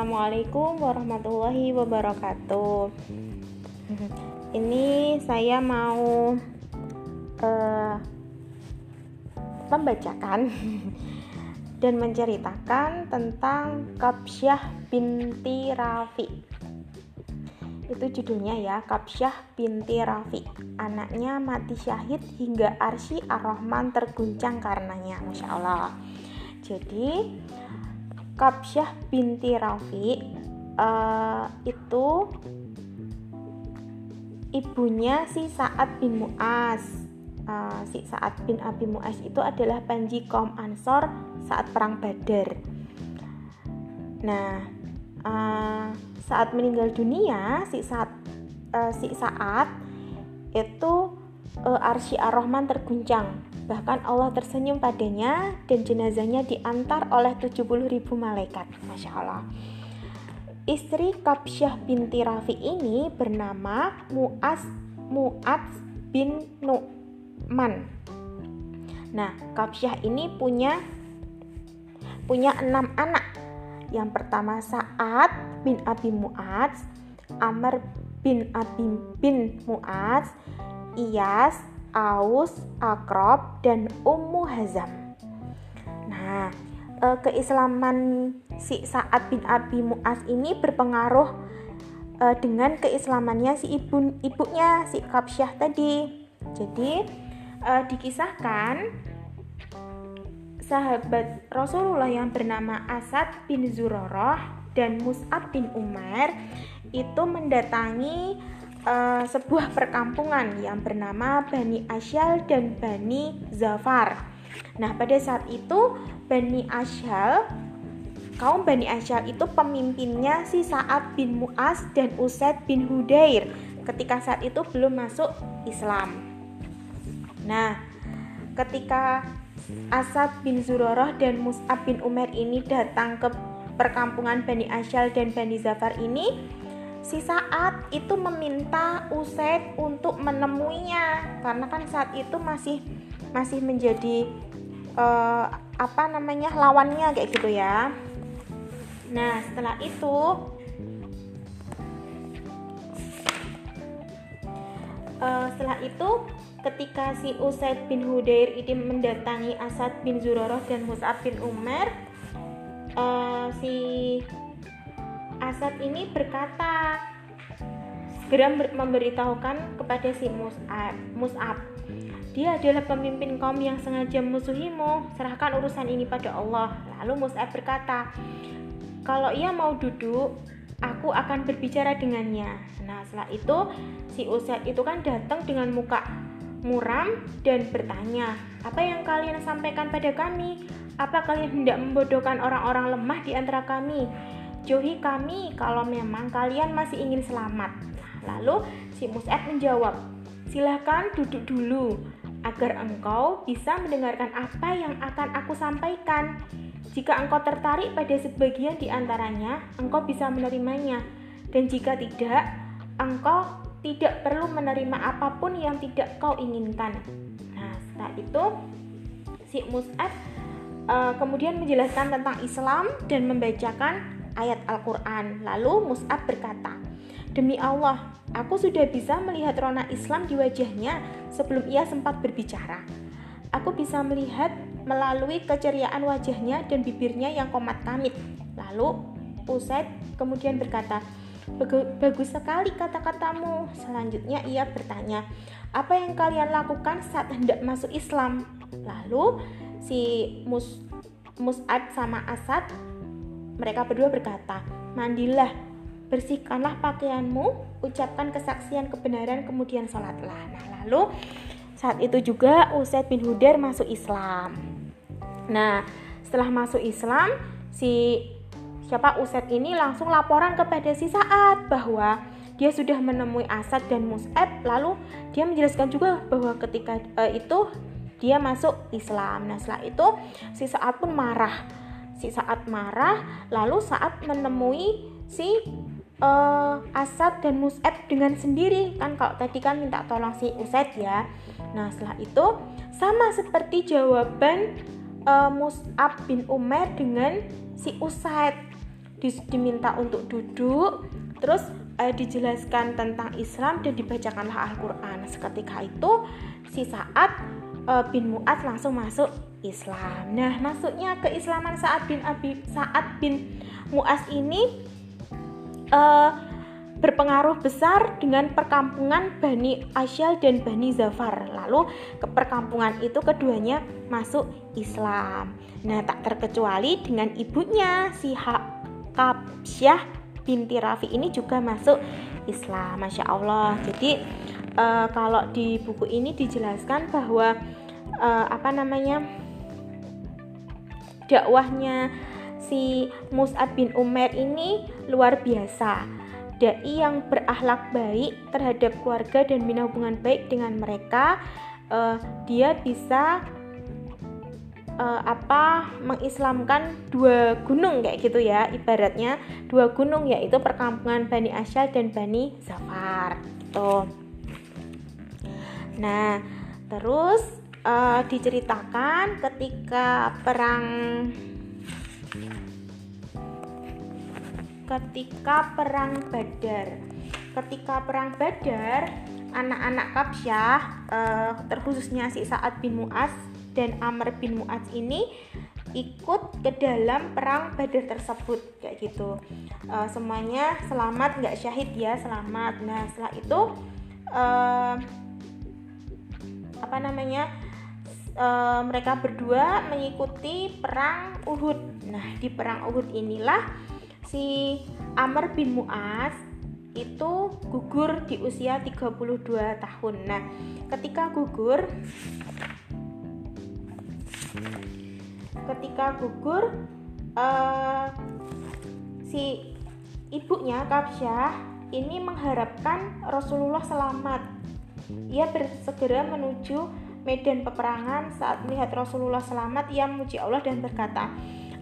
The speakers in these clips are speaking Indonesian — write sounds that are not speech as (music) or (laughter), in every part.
Assalamualaikum warahmatullahi wabarakatuh. Ini saya mau uh, membacakan (laughs) dan menceritakan tentang Kapsyah binti Rafi. Itu judulnya ya, Kapsyah binti Rafi. Anaknya mati syahid hingga arsy ar-Rahman terguncang karenanya. Masya Allah. Jadi Kapsyah binti Rafi uh, itu ibunya si Sa'ad bin Mu'az. Uh, si Sa'ad bin Abi Mu'az itu adalah panji kaum Ansor saat perang Badar. Nah uh, saat meninggal dunia si Sa'ad uh, si Sa'ad itu uh, arsy ar-Rahman terguncang Bahkan Allah tersenyum padanya dan jenazahnya diantar oleh 70 ribu malaikat. Masya Allah. Istri Kapsyah binti Rafi ini bernama Mu'az Mu'az bin Nu'man. Nah, Kapsyah ini punya punya enam anak. Yang pertama Sa'ad bin Abi Mu'az, Amr bin Abi bin Mu'az, Iyas, Aus, Akrob, dan Ummu Hazam. Nah, eh, keislaman si Sa'ad bin Abi Mu'az ini berpengaruh eh, dengan keislamannya si ibu ibunya si Kapsyah tadi. Jadi eh, dikisahkan sahabat Rasulullah yang bernama Asad bin Zuroroh dan Mus'ab bin Umar itu mendatangi uh, sebuah perkampungan yang bernama Bani Asyal dan Bani Zafar. Nah, pada saat itu Bani Asyal kaum Bani Asyal itu pemimpinnya si Sa'ad bin Mu'az dan Usaid bin Hudair ketika saat itu belum masuk Islam. Nah, ketika Asad bin Zuroroh dan Mus'ab bin Umar ini datang ke perkampungan Bani Asyal dan Bani Zafar ini, si saat itu meminta Usaid untuk menemuinya karena kan saat itu masih masih menjadi uh, apa namanya lawannya kayak gitu ya. Nah setelah itu uh, setelah itu ketika si Usaid bin Hudair ini mendatangi Asad bin Zurarah dan Mus'ab bin Umar uh, si Asad ini berkata segera memberitahukan kepada si Mus'ab, Mus'ab. Dia adalah pemimpin kaum yang sengaja musuhimu serahkan urusan ini pada Allah. Lalu Mus'ab berkata kalau ia mau duduk aku akan berbicara dengannya. Nah setelah itu si Usaid itu kan datang dengan muka muram dan bertanya apa yang kalian sampaikan pada kami? Apa kalian hendak membodohkan orang-orang lemah di antara kami? Jauhi kami kalau memang kalian masih ingin selamat. Lalu si Mus'ab menjawab, silahkan duduk dulu agar engkau bisa mendengarkan apa yang akan aku sampaikan. Jika engkau tertarik pada sebagian di antaranya, engkau bisa menerimanya. Dan jika tidak, engkau tidak perlu menerima apa pun yang tidak kau inginkan. Nah, setelah itu si Mus'ab uh, kemudian menjelaskan tentang Islam dan membacakan ayat Al-Quran. Lalu Mus'ab berkata, Demi Allah, aku sudah bisa melihat rona Islam di wajahnya sebelum ia sempat berbicara. Aku bisa melihat melalui keceriaan wajahnya dan bibirnya yang komat kamit. Lalu Usaid kemudian berkata, Bagus sekali kata-katamu. Selanjutnya ia bertanya, apa yang kalian lakukan saat hendak masuk Islam? Lalu si Mus Mus'ab sama Asad mereka berdua berkata, "Mandilah, bersihkanlah pakaianmu, ucapkan kesaksian kebenaran, kemudian sholatlah." Nah, lalu saat itu juga Usaid bin Hudair masuk Islam. Nah, setelah masuk Islam, si siapa Usaid ini langsung laporan kepada si Sa'ad bahwa dia sudah menemui Asad dan Mus'ab lalu dia menjelaskan juga bahwa ketika uh, itu dia masuk Islam. Nah, setelah itu si Sa'ad pun marah si saat marah lalu saat menemui si uh, Asad dan Mus'ab dengan sendiri kan kalau tadi kan minta tolong si Usaid ya nah setelah itu sama seperti jawaban uh, Mus'ab bin Umar dengan si Usaid diminta untuk duduk terus uh, dijelaskan tentang Islam dan dibacakanlah Al-Qur'an. Seketika itu si saat uh, bin Mu'ad langsung masuk Islam. Nah, masuknya keislaman saat bin Abi saat bin Mu'az ini uh, berpengaruh besar dengan perkampungan Bani Asyal dan Bani Zafar. Lalu ke perkampungan itu keduanya masuk Islam. Nah, tak terkecuali dengan ibunya si Kabsyah binti Rafi ini juga masuk Islam. Masya Allah. Jadi uh, kalau di buku ini dijelaskan bahwa uh, apa namanya dakwahnya si Mus'ab bin Umar ini luar biasa. Dai yang berakhlak baik terhadap keluarga dan bina hubungan baik dengan mereka uh, dia bisa uh, apa mengislamkan dua gunung kayak gitu ya ibaratnya. Dua gunung yaitu perkampungan Bani Asyal dan Bani Zafar gitu. Nah terus uh, diceritakan ketika perang ketika perang Badar. Ketika perang Badar, anak-anak Kapsyah, uh, terkhususnya si Sa'ad bin Mu'az dan Amr bin Mu'az ini ikut ke dalam perang Badar tersebut kayak gitu. Uh, semuanya selamat, nggak syahid ya, selamat. Nah setelah itu uh, apa namanya? Uh, mereka berdua mengikuti perang Uhud. Nah, di perang Uhud inilah si Amr bin Muaz itu gugur di usia 32 tahun. Nah, ketika gugur ketika gugur uh, si ibunya Kapsyah ini mengharapkan Rasulullah selamat. Ia bersegera menuju medan peperangan saat melihat Rasulullah selamat ia memuji Allah dan berkata,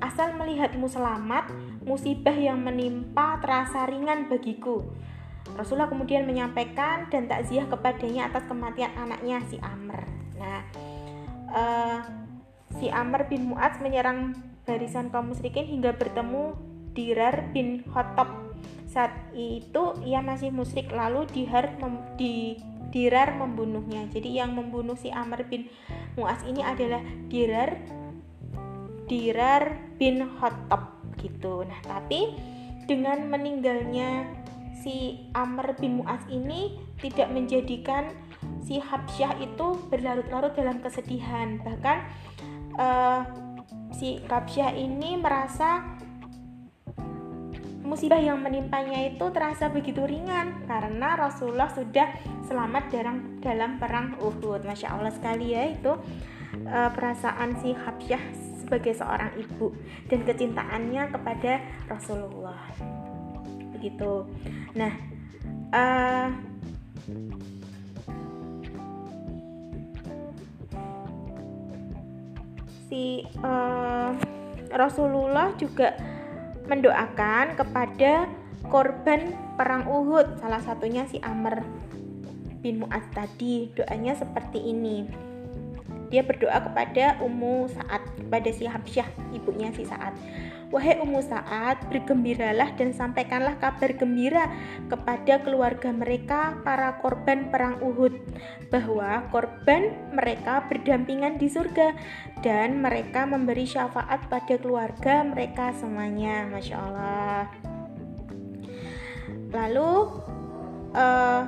"Asal melihatmu selamat, musibah yang menimpa terasa ringan bagiku. Rasulullah kemudian menyampaikan dan takziah kepadanya atas kematian anaknya si Amr. Nah, uh, si Amr bin Mu'adz menyerang barisan kaum musyrikin hingga bertemu Dirar bin Khattab. Saat itu ia masih musyrik lalu Dihar mem, di Dirar membunuhnya. Jadi yang membunuh si Amr bin Mu'az ini adalah Dirar Dirar bin Khattab gitu. Nah, tapi dengan meninggalnya si Amr bin Mu'az ini tidak menjadikan si Habsyah itu berlarut-larut dalam kesedihan. Bahkan uh, si Habsyah ini merasa musibah yang menimpanya itu terasa begitu ringan karena Rasulullah sudah selamat dalam dalam perang Uhud. Masya Allah sekali ya itu uh, perasaan si Habsyah sebagai seorang ibu dan kecintaannya kepada Rasulullah. Begitu. Nah uh, si uh, Rasulullah juga mendoakan kepada korban perang Uhud salah satunya si Amr bin Mu'ad tadi. Doanya seperti ini dia berdoa kepada Ummu Sa'ad kepada si Habsyah ibunya si Sa'ad. Wahai Ummu Sa'ad bergembiralah dan sampaikanlah kabar gembira kepada keluarga mereka para korban perang Uhud bahwa korban mereka berdampingan di surga dan mereka memberi syafaat pada keluarga mereka semuanya. Masya Allah. Lalu uh,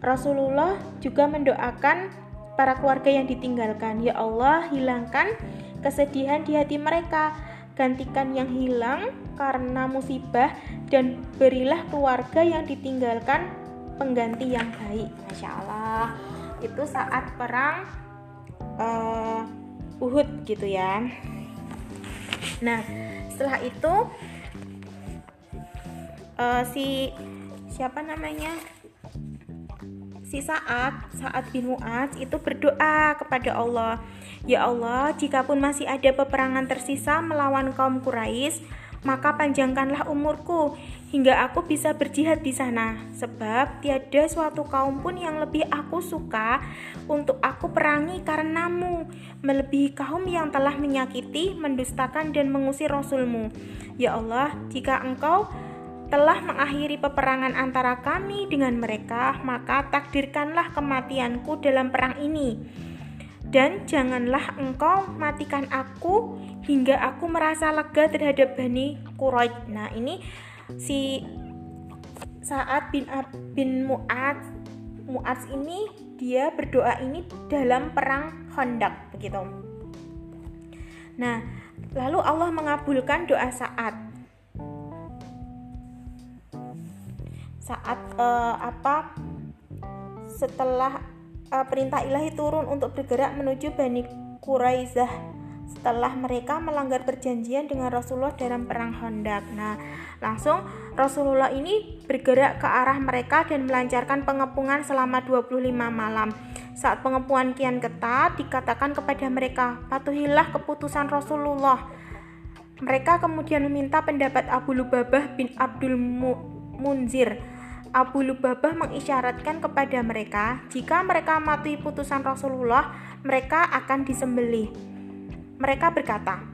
Rasulullah juga mendoakan para keluarga yang ditinggalkan. Ya Allah, hilangkan kesedihan di hati mereka. Gantikan yang hilang karena musibah dan berilah keluarga yang ditinggalkan pengganti yang baik. Masya Allah. Itu saat perang uh, Uhud gitu ya. Nah, setelah itu uh, si siapa namanya? Si saat saat bin Mu'az itu berdoa kepada Allah Ya Allah, jika pun masih ada peperangan tersisa melawan kaum Quraisy, maka panjangkanlah umurku hingga aku bisa berjihad di sana. Sebab tiada suatu kaum pun yang lebih aku suka untuk aku perangi karenamu, melebihi kaum yang telah menyakiti, mendustakan dan mengusir Rasulmu. Ya Allah, jika engkau telah mengakhiri peperangan antara kami dengan mereka, maka takdirkanlah kematianku dalam perang ini dan janganlah engkau matikan aku hingga aku merasa lega terhadap Bani Quraisy. Nah, ini si saat bin bin Mu'ad Mu'ad ini dia berdoa ini dalam perang Khandaq begitu. Nah, lalu Allah mengabulkan doa saat saat uh, apa setelah uh, perintah ilahi turun untuk bergerak menuju Bani Quraizah setelah mereka melanggar perjanjian dengan Rasulullah dalam perang Hondak. Nah, langsung Rasulullah ini bergerak ke arah mereka dan melancarkan pengepungan selama 25 malam. Saat pengepungan kian ketat, dikatakan kepada mereka, "Patuhilah keputusan Rasulullah." Mereka kemudian meminta pendapat Abu Lubabah bin Abdul Munzir Abu Lubabah mengisyaratkan kepada mereka, jika mereka mati putusan Rasulullah, mereka akan disembelih. Mereka berkata,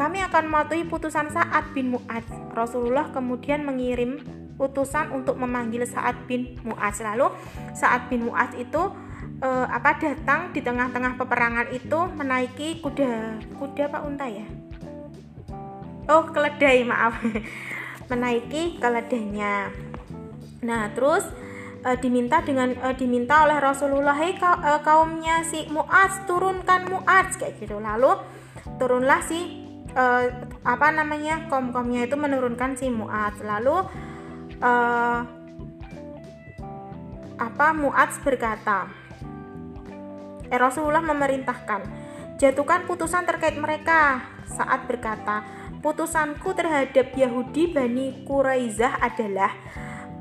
kami akan mematuhi putusan Sa'ad bin Mu'ad. Rasulullah kemudian mengirim putusan untuk memanggil Sa'ad bin Mu'ad. Lalu Sa'ad bin Mu'ad itu eh, apa datang di tengah-tengah peperangan itu menaiki kuda kuda Pak Unta ya? Oh, keledai, maaf. (laughs) menaiki keledainya. Nah, terus e, diminta dengan e, diminta oleh Rasulullah, "Hei ka, e, kaumnya si Muaz, turunkan Muaz." kayak gitu. Lalu turunlah si e, apa namanya? kaum-kaumnya itu menurunkan si Muaz. Lalu e, apa Muaz berkata, eh, Rasulullah memerintahkan, "Jatuhkan putusan terkait mereka." Saat berkata, "Putusanku terhadap Yahudi Bani Quraizah adalah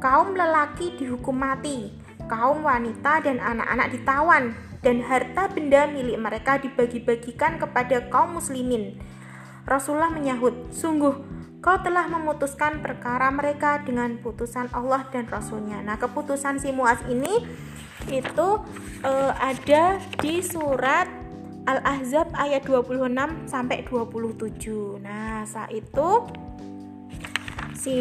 kaum lelaki dihukum mati, kaum wanita dan anak-anak ditawan, dan harta benda milik mereka dibagi-bagikan kepada kaum muslimin. Rasulullah menyahut, sungguh kau telah memutuskan perkara mereka dengan putusan Allah dan Rasulnya. Nah keputusan si Muaz ini itu uh, ada di surat Al-Ahzab ayat 26 sampai 27. Nah, saat itu si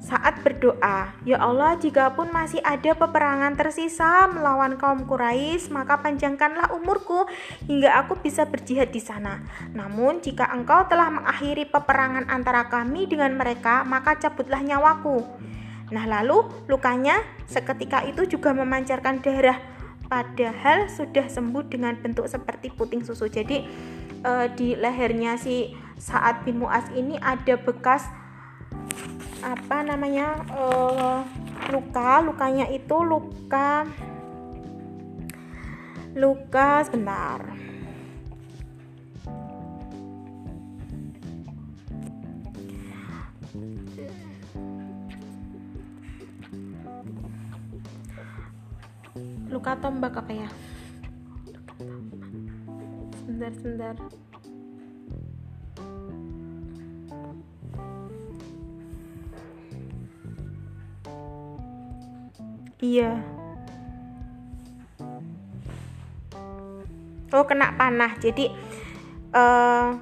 saat berdoa, "Ya Allah, jikapun masih ada peperangan tersisa melawan kaum Quraisy, maka panjangkanlah umurku hingga aku bisa berjihad di sana. Namun, jika engkau telah mengakhiri peperangan antara kami dengan mereka, maka cabutlah nyawaku." Nah, lalu lukanya seketika itu juga memancarkan darah, padahal sudah sembuh dengan bentuk seperti puting susu. Jadi, uh, di lehernya si Saat bin Muaz ini ada bekas apa namanya uh, luka lukanya itu luka luka sebentar. Luka tombak apa ya? Sebentar sebentar Iya. Oh, kena panah. Jadi uh,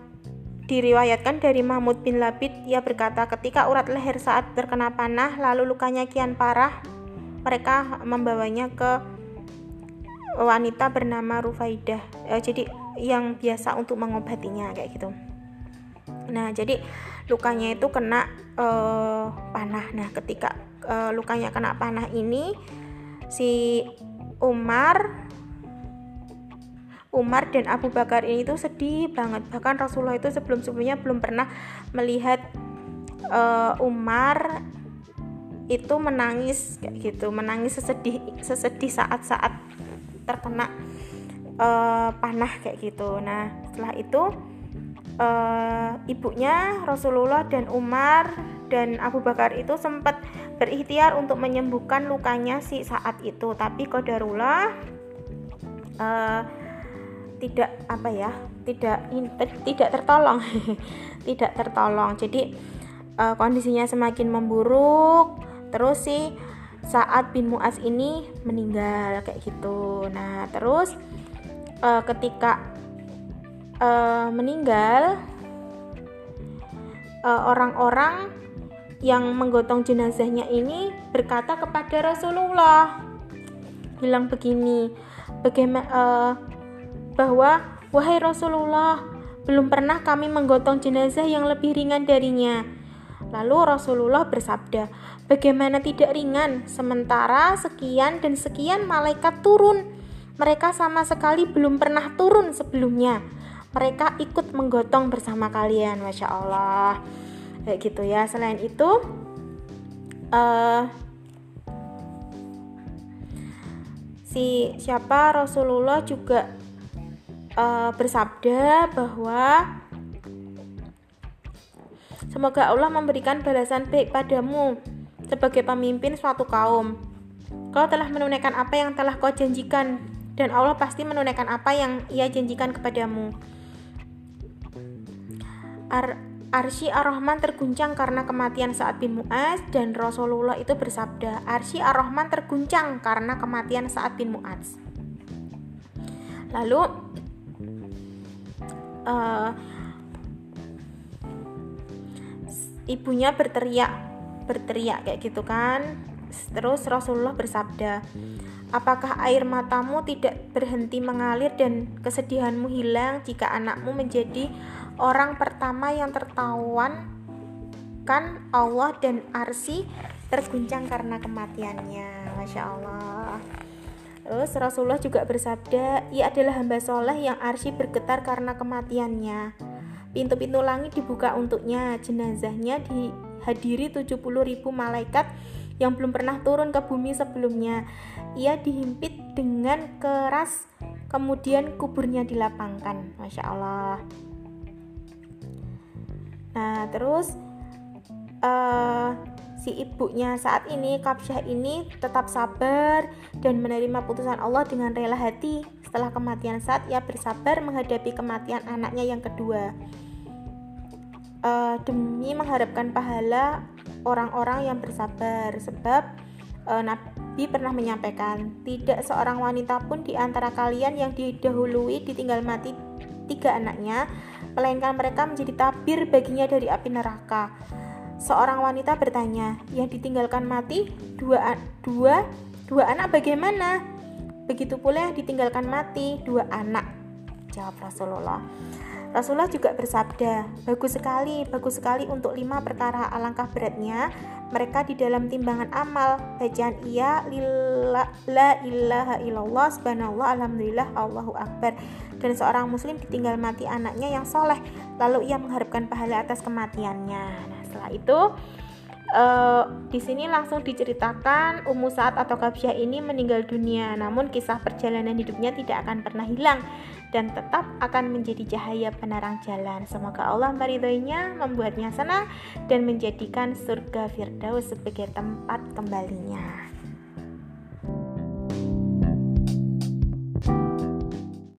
diriwayatkan dari Mahmud bin Labid ia berkata ketika urat leher saat terkena panah lalu lukanya kian parah mereka membawanya ke wanita bernama Rufaidah uh, jadi yang biasa untuk mengobatinya kayak gitu nah jadi lukanya itu kena uh, panah nah ketika uh, lukanya kena panah ini si Umar Umar dan Abu Bakar ini tuh sedih banget. Bahkan Rasulullah itu sebelum sebelumnya belum pernah melihat uh, Umar itu menangis kayak gitu. Menangis sesedih sesedih saat-saat terkena uh, panah kayak gitu. Nah setelah itu uh, ibunya Rasulullah dan Umar dan Abu Bakar itu sempat berikhtiar untuk menyembuhkan lukanya si saat itu. Tapi kodarullah uh, tidak apa ya tidak tidak tertolong. (laughs) Tidak tertolong. Jadi uh, kondisinya semakin memburuk. Terus sih saat bin Muaz ini meninggal kayak gitu. Nah terus uh, ketika uh, meninggal orang-orang uh, yang menggotong jenazahnya ini berkata kepada Rasulullah. Bilang begini bagaimana uh, bahwa wahai Rasulullah belum pernah kami menggotong jenazah yang lebih ringan darinya. Lalu Rasulullah bersabda bagaimana tidak ringan? Sementara sekian dan sekian malaikat turun. Mereka sama sekali belum pernah turun sebelumnya. Mereka ikut menggotong bersama kalian. Masya Allah kayak gitu ya. Selain itu uh, si siapa Rasulullah juga uh, bersabda bahwa semoga Allah memberikan balasan baik padamu sebagai pemimpin suatu kaum. Kau telah menunaikan apa yang telah kau janjikan dan Allah pasti menunaikan apa yang ia janjikan kepadamu. Ar Arsy Ar-Rahman terguncang karena kematian saat bin Mu'az dan Rasulullah itu bersabda, Arsy Ar-Rahman terguncang karena kematian saat bin Mu'az. Lalu uh, ibunya berteriak, berteriak kayak gitu kan. Terus Rasulullah bersabda, Apakah air matamu tidak berhenti mengalir dan kesedihanmu hilang jika anakmu menjadi orang pertama yang tertawan kan Allah dan Arsi terguncang karena kematiannya Masya Allah Terus Rasulullah juga bersabda Ia adalah hamba soleh yang Arsi bergetar karena kematiannya Pintu-pintu langit dibuka untuknya Jenazahnya dihadiri 70 ribu malaikat yang belum pernah turun ke bumi sebelumnya. Ia dihimpit dengan keras, kemudian kuburnya dilapangkan. Masya Allah. Nah, terus uh, si ibunya saat ini Kapsyah ini tetap sabar dan menerima putusan Allah dengan rela hati. Setelah kematian saat ia bersabar menghadapi kematian anaknya yang kedua. Uh, demi mengharapkan pahala orang-orang yang bersabar sebab uh, Nabi pernah menyampaikan tidak seorang wanita pun di antara kalian yang didahului ditinggal mati tiga anaknya melainkan mereka menjadi tabir baginya dari api neraka. Seorang wanita bertanya, yang ditinggalkan mati dua dua dua anak bagaimana? Begitu pula yang ditinggalkan mati dua anak. Jawab Rasulullah. Rasulullah juga bersabda, bagus sekali, bagus sekali untuk lima perkara alangkah beratnya mereka di dalam timbangan amal bacaan ia lillah, la ilaha illallah subhanallah alhamdulillah Allahu akbar dan seorang muslim ditinggal mati anaknya yang soleh lalu ia mengharapkan pahala atas kematiannya nah setelah itu uh, di sini langsung diceritakan Ummu Sa'ad atau Kabsyah ini meninggal dunia namun kisah perjalanan hidupnya tidak akan pernah hilang dan tetap akan menjadi cahaya penerang jalan. Semoga Allah meridhoinya, membuatnya senang dan menjadikan surga Firdaus sebagai tempat kembalinya.